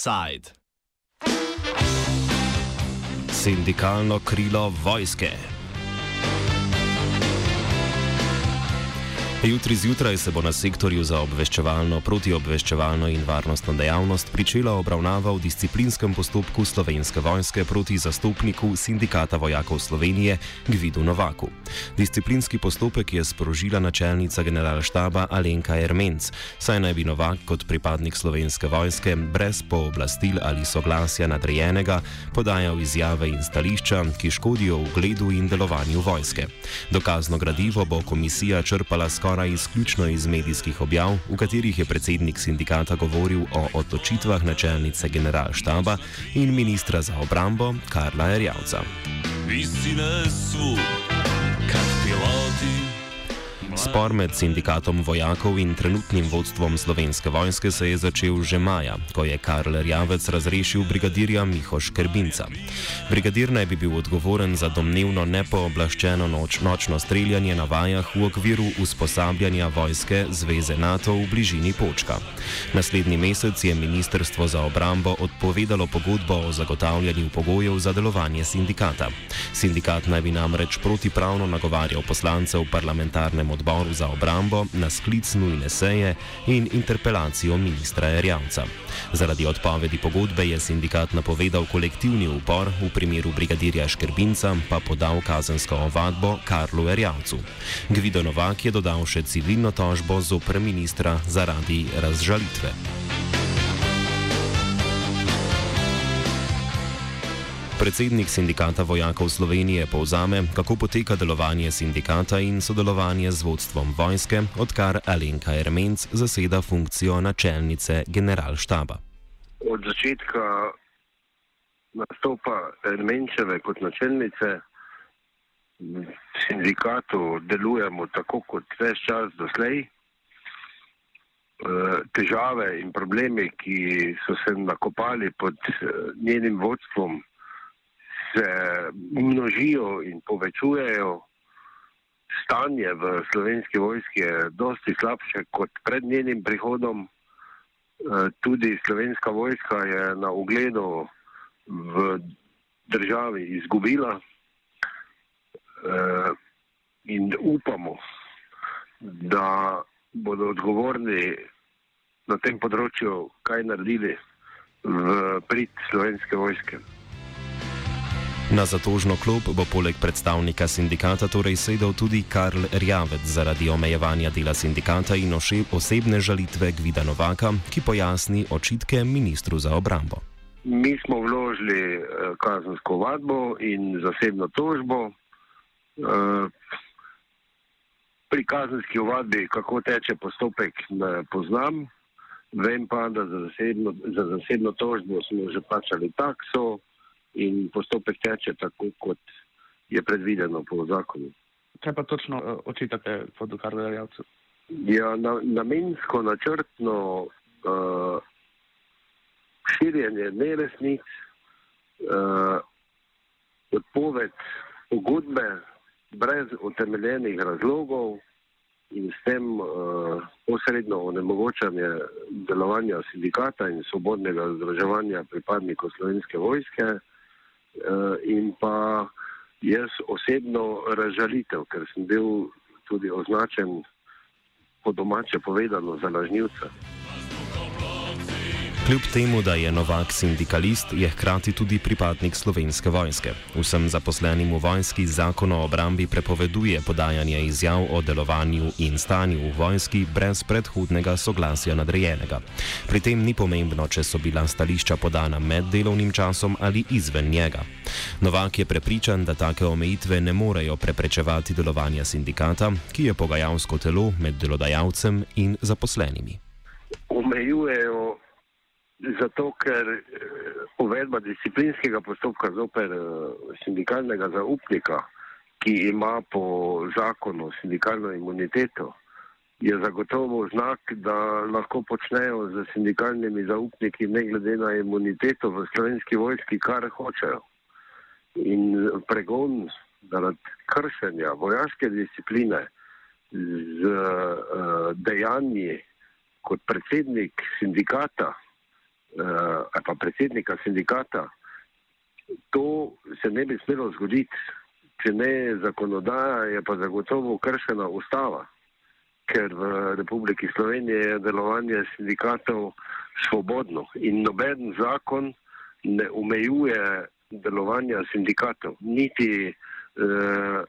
Offside. Sindikalno krilo vojske. Jutri zjutraj se bo na sektorju za obveščevalno, protiobveščevalno in varnostno dejavnost pričela obravnava v disciplinskem postopku slovenske vojske proti zastopniku Sindikata vojakov Slovenije Gvidu Novaku. Disciplinski postopek je sprožila načelnica generalštaba Alenka Ermenc, saj naj bi Novak kot pripadnik slovenske vojske brez pooblastil ali soglasja nadrejenega podajal izjave in stališča, ki škodijo ugledu in delovanju vojske. Dokazno gradivo bo komisija črpala skoraj skoraj izključno iz medijskih objav, v katerih je predsednik sindikata govoril o odločitvah načelnice generalštaba in ministra za obrambo Karla Erjavca. Visi nas, kad piloti. Spor med sindikatom vojakov in trenutnim vodstvom slovenske vojske se je začel že maja, ko je Karl Rjavec razrešil brigadirja Mihoš Kerbinca. Brigadir naj bi bil odgovoren za domnevno nepooblaščeno noč, nočno streljanje na vajah v okviru usposabljanja vojske Zveze NATO v bližini Počka. Naslednji mesec je Ministrstvo za obrambo odpovedalo pogodbo o zagotavljanju pogojev za delovanje sindikata. Sindikat naj bi namreč protipravno nagovarjal poslance v parlamentarnem odboru odboru za obrambo na sklic nujne seje in interpelacijo ministra Erjavca. Zaradi odpovedi pogodbe je sindikat napovedal kolektivni upor, v primeru brigadirja Škrbinca pa podal kazensko ovadbo Karlu Erjavcu. Gvido Novak je dodal še civilno tožbo zoper ministra zaradi razžalitve. Predsednik sindikata vojakov Slovenije povzame, kako poteka delovanje sindikata in sodelovanje z vodstvom vojske, odkar Alenka Ermenc zaseda funkcijo načelnice generalštaba. Od začetka nastopa Ermenčeve kot načelnice v sindikatu delujemo tako kot vse čas doslej. Eh, težave in problemi, ki so se nakopali pod eh, njenim vodstvom, se množijo in povečujejo. Stanje v slovenski vojski je dosti slabše kot pred njenim prihodom. Eh, tudi slovenska vojska je na ugledu v državi izgubila eh, in upamo, da bodo odgovorni na tem področju kaj naredili v prid slovenske vojske. Na zatožno klop bo poleg predstavnika sindikata torej sedel tudi Karl Rjavec zaradi omejevanja dela sindikata in osebne žalitve Gvida Novaka, ki pojasni očitke ministru za obrambo. Mi smo vložili eh, kazensko vadbo in zasebno tožbo. Eh, pri kazenski ovadbi, kako teče postopek, ne poznam. Vem pa, da za zasebno, za zasebno tožbo smo že plačali takso in postopek teče tako, kot je predvideno po zakonu. Kaj pa točno uh, očitate pod Karlovcu? Ja, na, namensko, načrtno uh, širjenje neresnic, uh, odpoved pogodbe brez utemeljenih razlogov in s tem uh, posredno onemogočanje delovanja sindikata in svobodnega združevanja pripadnikov slovenske vojske. Eh, in pa jaz osebno razžalitev, ker sem bil tudi označen po domače povedano za lažnivca. Kljub temu, da je Novak sindikalist, je hkrati tudi pripadnik slovenske vojske. Vsem zaposlenim v vojski zakon o obrambi prepoveduje podajanje izjav o delovanju in stanju v vojski brez predhodnega soglasja nadrejenega. Pri tem ni pomembno, če so bila stališča podana med delovnim časom ali izven njega. Novak je prepričan, da take omejitve ne morejo preprečevati delovanja sindikata, ki je pogajalsko telo med delodajalcem in zaposlenimi. Omejujejo Zato, ker eh, uvedba disciplinskega postopka zoper eh, sindikalnega zaupnika, ki ima po zakonu sindikalno imuniteto, je zagotovo znak, da lahko počnejo z sindikalnimi zaupniki, ne glede na imuniteto v slovenski vojski, kar hočejo. In pregon zaradi kršenja vojaške discipline z uh, dejanji kot predsednik sindikata ali pa predsednika sindikata, to se ne bi smelo zgoditi, če ne zakonodaja, je pa zagotovo kršena ustava, ker v Republiki Sloveniji je delovanje sindikatov svobodno in noben zakon ne omejuje delovanja sindikatov, niti uh,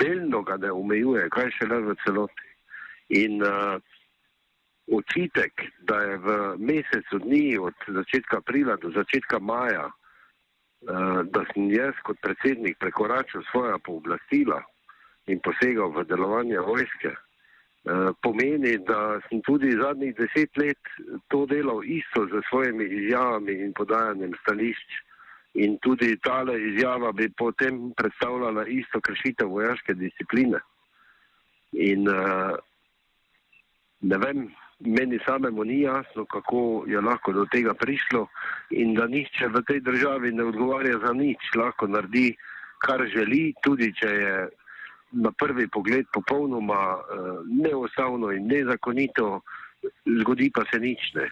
delno ga ne omejuje, kaj še le v celoti. In uh, očitek, da je v mesecu dni od začetka aprila do začetka maja, uh, da sem jaz kot predsednik prekoračil svoja pooblastila in posegal v delovanje vojske, uh, pomeni, da sem tudi zadnjih deset let to delal isto z svojimi izjavami in podajanjem stališč. In tudi tale izjava bi potem predstavljala isto kršitev vojaške discipline. In uh, ne vem, meni samemu ni jasno, kako je lahko do tega prišlo in da nihče v tej državi ne odgovarja za nič, lahko naredi, kar želi, tudi če je na prvi pogled popolnoma uh, neustavno in nezakonito, zgodi pa se nič ne.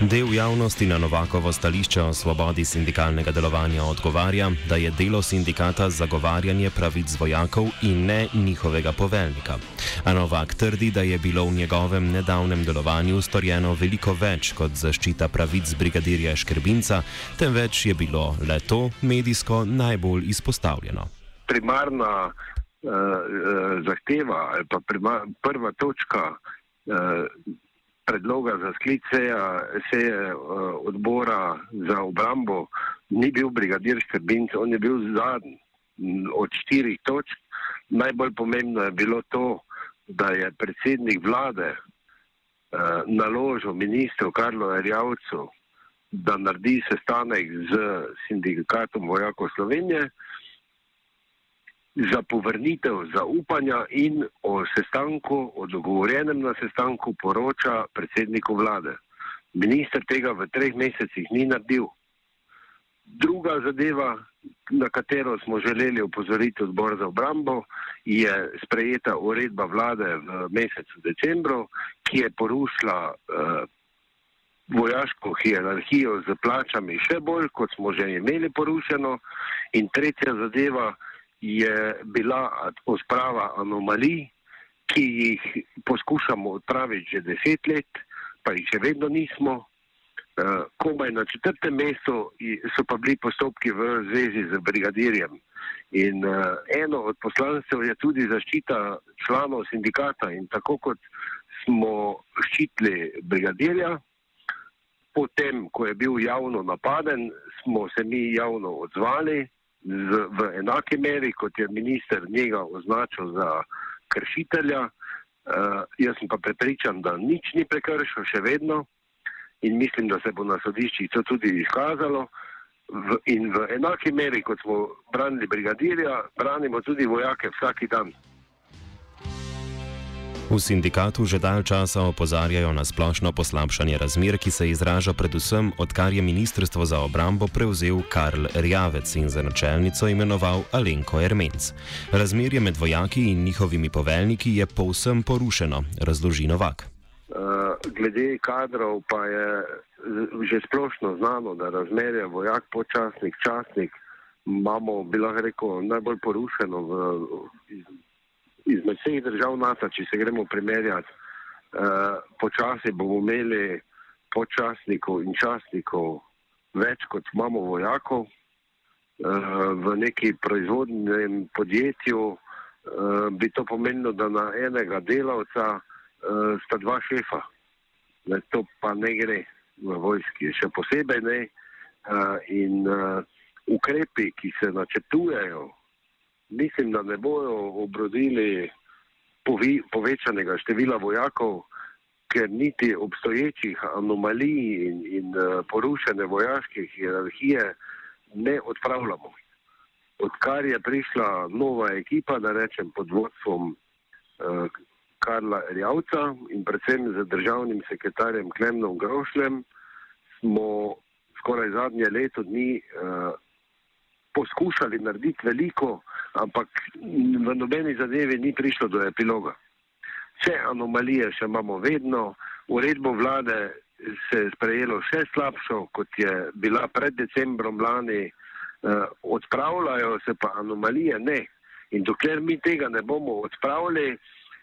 Del javnosti na Novakovo stališče o svobodi sindikalnega delovanja odgovarja, da je delo sindikata zagovarjanje pravic vojakov in ne njihovega poveljnika. A Novak trdi, da je bilo v njegovem nedavnem delovanju storjeno veliko več kot zaščita pravic brigadirja Škrbinca, temveč je bilo le to medijsko najbolj izpostavljeno. Primarna uh, zahteva ali pa prima, prva točka. Uh, predloga za sklic seja, seje uh, odbora za obrambo ni bil brigadir Skrbinc, on je bil zadnji od štirih točk. Najbolj pomembno je bilo to, da je predsednik vlade uh, naložil ministru Karlo Erjavcu, da naredi sestanek z sindikatom vojakov Slovenije za povrnitev zaupanja in o sestanku, o dogovorjenem na sestanku poroča predsedniku vlade. Minister tega v treh mesecih ni naredil. Druga zadeva, na katero smo želeli upozoriti odbor za obrambo, je sprejeta uredba vlade v mesecu decembru, ki je porušila uh, vojaško hierarhijo z plačami še bolj, kot smo že imeli porušeno. In tretja zadeva, je bila odprava anomalij, ki jih poskušamo odpraviti že deset let, pa jih še vedno nismo. Uh, komaj na četrtem mestu so pa bili postopki v zvezi z brigadirjem. In uh, eno od poslanstev je tudi zaščita članov sindikata in tako kot smo ščitili brigadirja, potem, ko je bil javno napaden, smo se mi javno odzvali z, v enaki meri, kot je minister njega označil za kršitelja. Uh, jaz sem pa prepričan, da nič ni prekršil še vedno in mislim, da se bo na sodiščih to tudi izkazalo. V, in v enaki meri, kot smo branili brigadirja, branimo tudi vojake vsak dan. V sindikatu že dalj časa opozarjajo na splošno poslabšanje razmer, ki se izraža predvsem odkar je Ministrstvo za obrambo prevzel Karl Rjavec in za načelnico imenoval Alenko Ermenc. Razmerje med vojaki in njihovimi poveljniki je povsem porušeno, razloži Novak. Uh, glede kadrov pa je že splošno znano, da razmerje vojak, počasnik, časnik imamo, bi lahko rekel, najbolj porušeno v, izmed vseh držav NATO, če se gremo primerjati, uh, počasi bomo imeli počasnikov in časnikov več, kot imamo vojakov. Uh, v neki proizvodnem podjetju uh, bi to pomenilo, da na enega delavca uh, sta dva šefa. Ne, to pa ne gre v vojski, še posebej ne. Uh, in uh, ukrepi, ki se načrtujejo, mislim, da ne bojo obrodili povi, povečanega števila vojakov, ker niti obstoječih anomalij in, in uh, porušene vojaške hierarhije ne odpravljamo. Odkar je prišla nova ekipa, da rečem pod vodstvom uh, Karla Rjavca in predvsem z državnim sekretarjem Klemnom Grošlem, smo skoraj zadnje leto dni uh, poskušali narediti veliko, ampak v nobeni zadevi ni prišlo do epiloga. Vse anomalije še imamo vedno, uredbo vlade se je sprejelo še slabšo, kot je bila pred decembrom lani, uh, odpravljajo se pa anomalije, ne. In dokler mi tega ne bomo odpravili,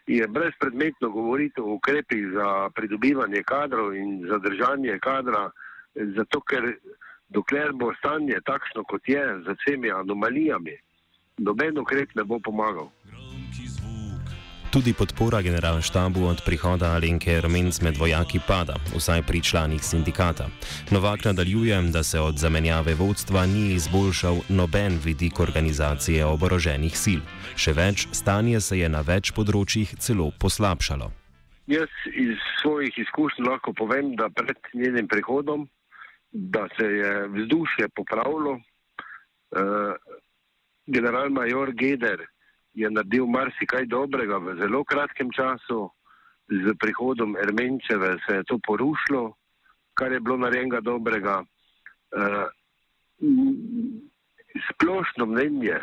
je brezpredmetno govoriti o ukrepih za pridobivanje kadrov in zadržanje kadra, zato ker dokler bo stanje takšno, kot je, z vsemi anomalijami, noben ukrep ne bo pomagal. Tudi podpora generalštabu od prihoda Alenke Rmenc med vojaki pada, vsaj pri članih sindikata. Novak nadaljuje, da se od zamenjave vodstva ni izboljšal noben vidik organizacije oboroženih sil. Še več, stanje se je na več področjih celo poslabšalo. Jaz iz svojih izkušenj lahko povem, da pred njenim prihodom, da se je vzdušje popravilo. General major Geder je naredil marsikaj dobrega v zelo kratkem času, z prihodom Ermenčeve se je to porušilo, kar je bilo narejenega dobrega. Uh, splošno mnenje,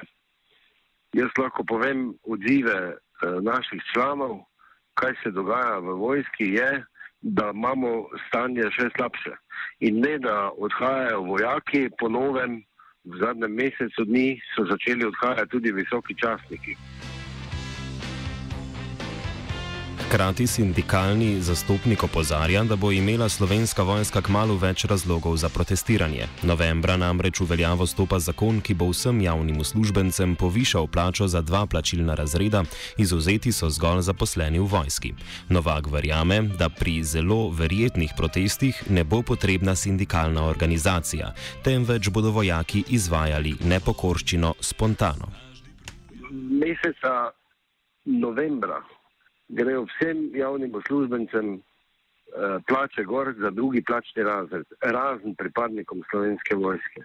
jaz lahko povem odzive uh, naših članov, kaj se dogaja v vojski, je, da imamo stanje še slabše. In ne, da odhajajo vojaki po novem, v zadnjem mesecu dni so začeli odhajati tudi visoki častniki. Hkrati sindikalni zastopnik opozarja, da bo imela slovenska vojska kmalo več razlogov za protestiranje. Novembra namreč v veljavo stopa zakon, ki bo vsem javnim uslužbencem povišal plačo za dva plačilna razreda, izuzeti so zgolj zaposleni v vojski. Novak verjame, da pri zelo verjetnih protestih ne bo potrebna sindikalna organizacija, temveč bodo vojaki izvajali nepokorščino spontano. Meseca novembra grejo vsem javnim uslužbencem eh, plače gor za drugi plačni razred, razen pripadnikom slovenske vojske.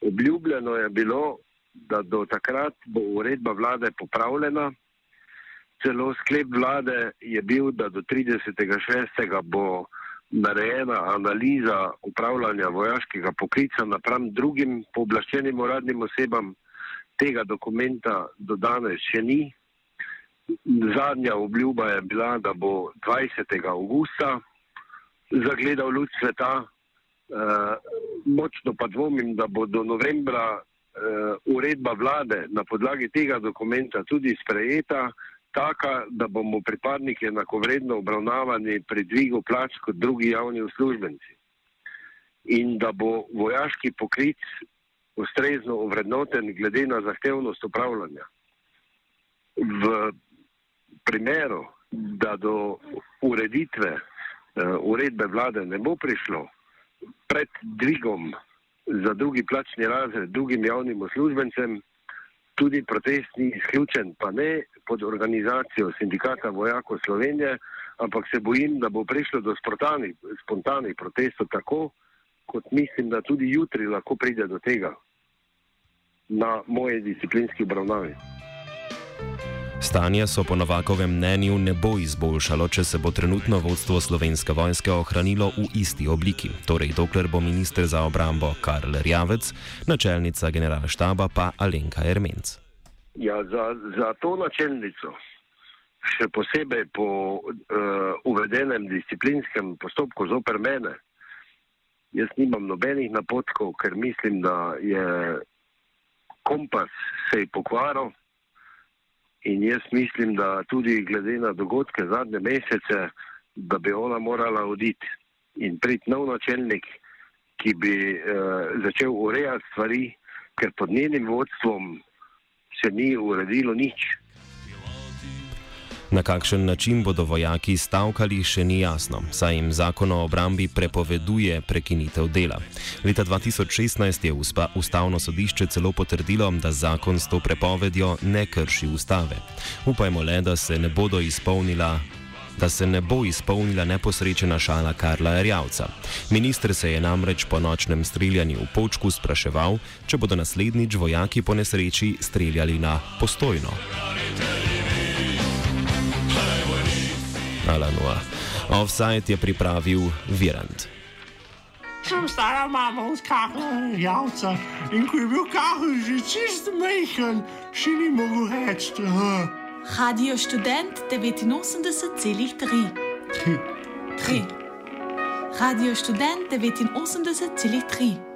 Obljubljeno je bilo, da do takrat bo uredba vlade popravljena. Celo sklep vlade je bil, da do 30.6. bo narejena analiza upravljanja vojaškega poklica napram drugim pooblaščenim uradnim osebam. Tega dokumenta do danes še ni, Zadnja obljuba je bila, da bo 20. augusta zagledal luč sveta. E, močno pa dvomim, da bo do novembra e, uredba vlade na podlagi tega dokumenta tudi sprejeta, taka, da bomo pripadniki enakovredno obravnavani pri dvigu plač kot drugi javni uslužbenci. In da bo vojaški poklic ustrezno ovrednoten glede na zahtevnost upravljanja. V primeru, da do ureditve uh, uredbe vlade ne bo prišlo pred dvigom za drugi plačni razred drugim javnim uslužbencem, tudi protest ni izključen, pa ne pod organizacijo sindikata vojakov Slovenije, ampak se bojim, da bo prišlo do spontanih, spontanih protestov tako, kot mislim, da tudi jutri lahko pride do tega na moje disciplinski obravnavi. Stanje so po Novakovem mnenju ne bo izboljšalo, če se bo trenutno vodstvo slovenske vojske ohranilo v isti obliki, torej dokler bo ministr za obrambo Karl Rjavec, načelnica generalštaba pa Alenka Ermenc. Ja, za, za to načelnico, še posebej po uh, uvedenem disciplinskem postopku zoper mene, jaz nimam nobenih napotkov, ker mislim, da je kompas se je pokvaril. In jaz mislim, da tudi glede na dogodke zadnje mesece, da bi ona morala oditi in priti nov načelnik, ki bi uh, začel urejati stvari, ker pod njenim vodstvom se ni uredilo nič. Na kakšen način bodo vojaki stavkali, še ni jasno, saj jim zakon o obrambi prepoveduje prekinitev dela. Leta 2016 je ustavno sodišče celo potrdilo, da zakon s to prepovedjo ne krši ustave. Upajmo le, da se ne bodo izpolnila. Da se ne bo izpolnila neposrečena šala Karla Erjavca. Ministr se je namreč po nočnem streljanju v počku spraševal, če bodo naslednjič vojaki po nesreči streljali na postojno. Alanua. Offside je pripravil Virant. Sem stara mama od kakla javca in ko je bil kahel že čist mehen, še ni mogel reči. Radio študent 89,3. 3. Radio Student 89,3.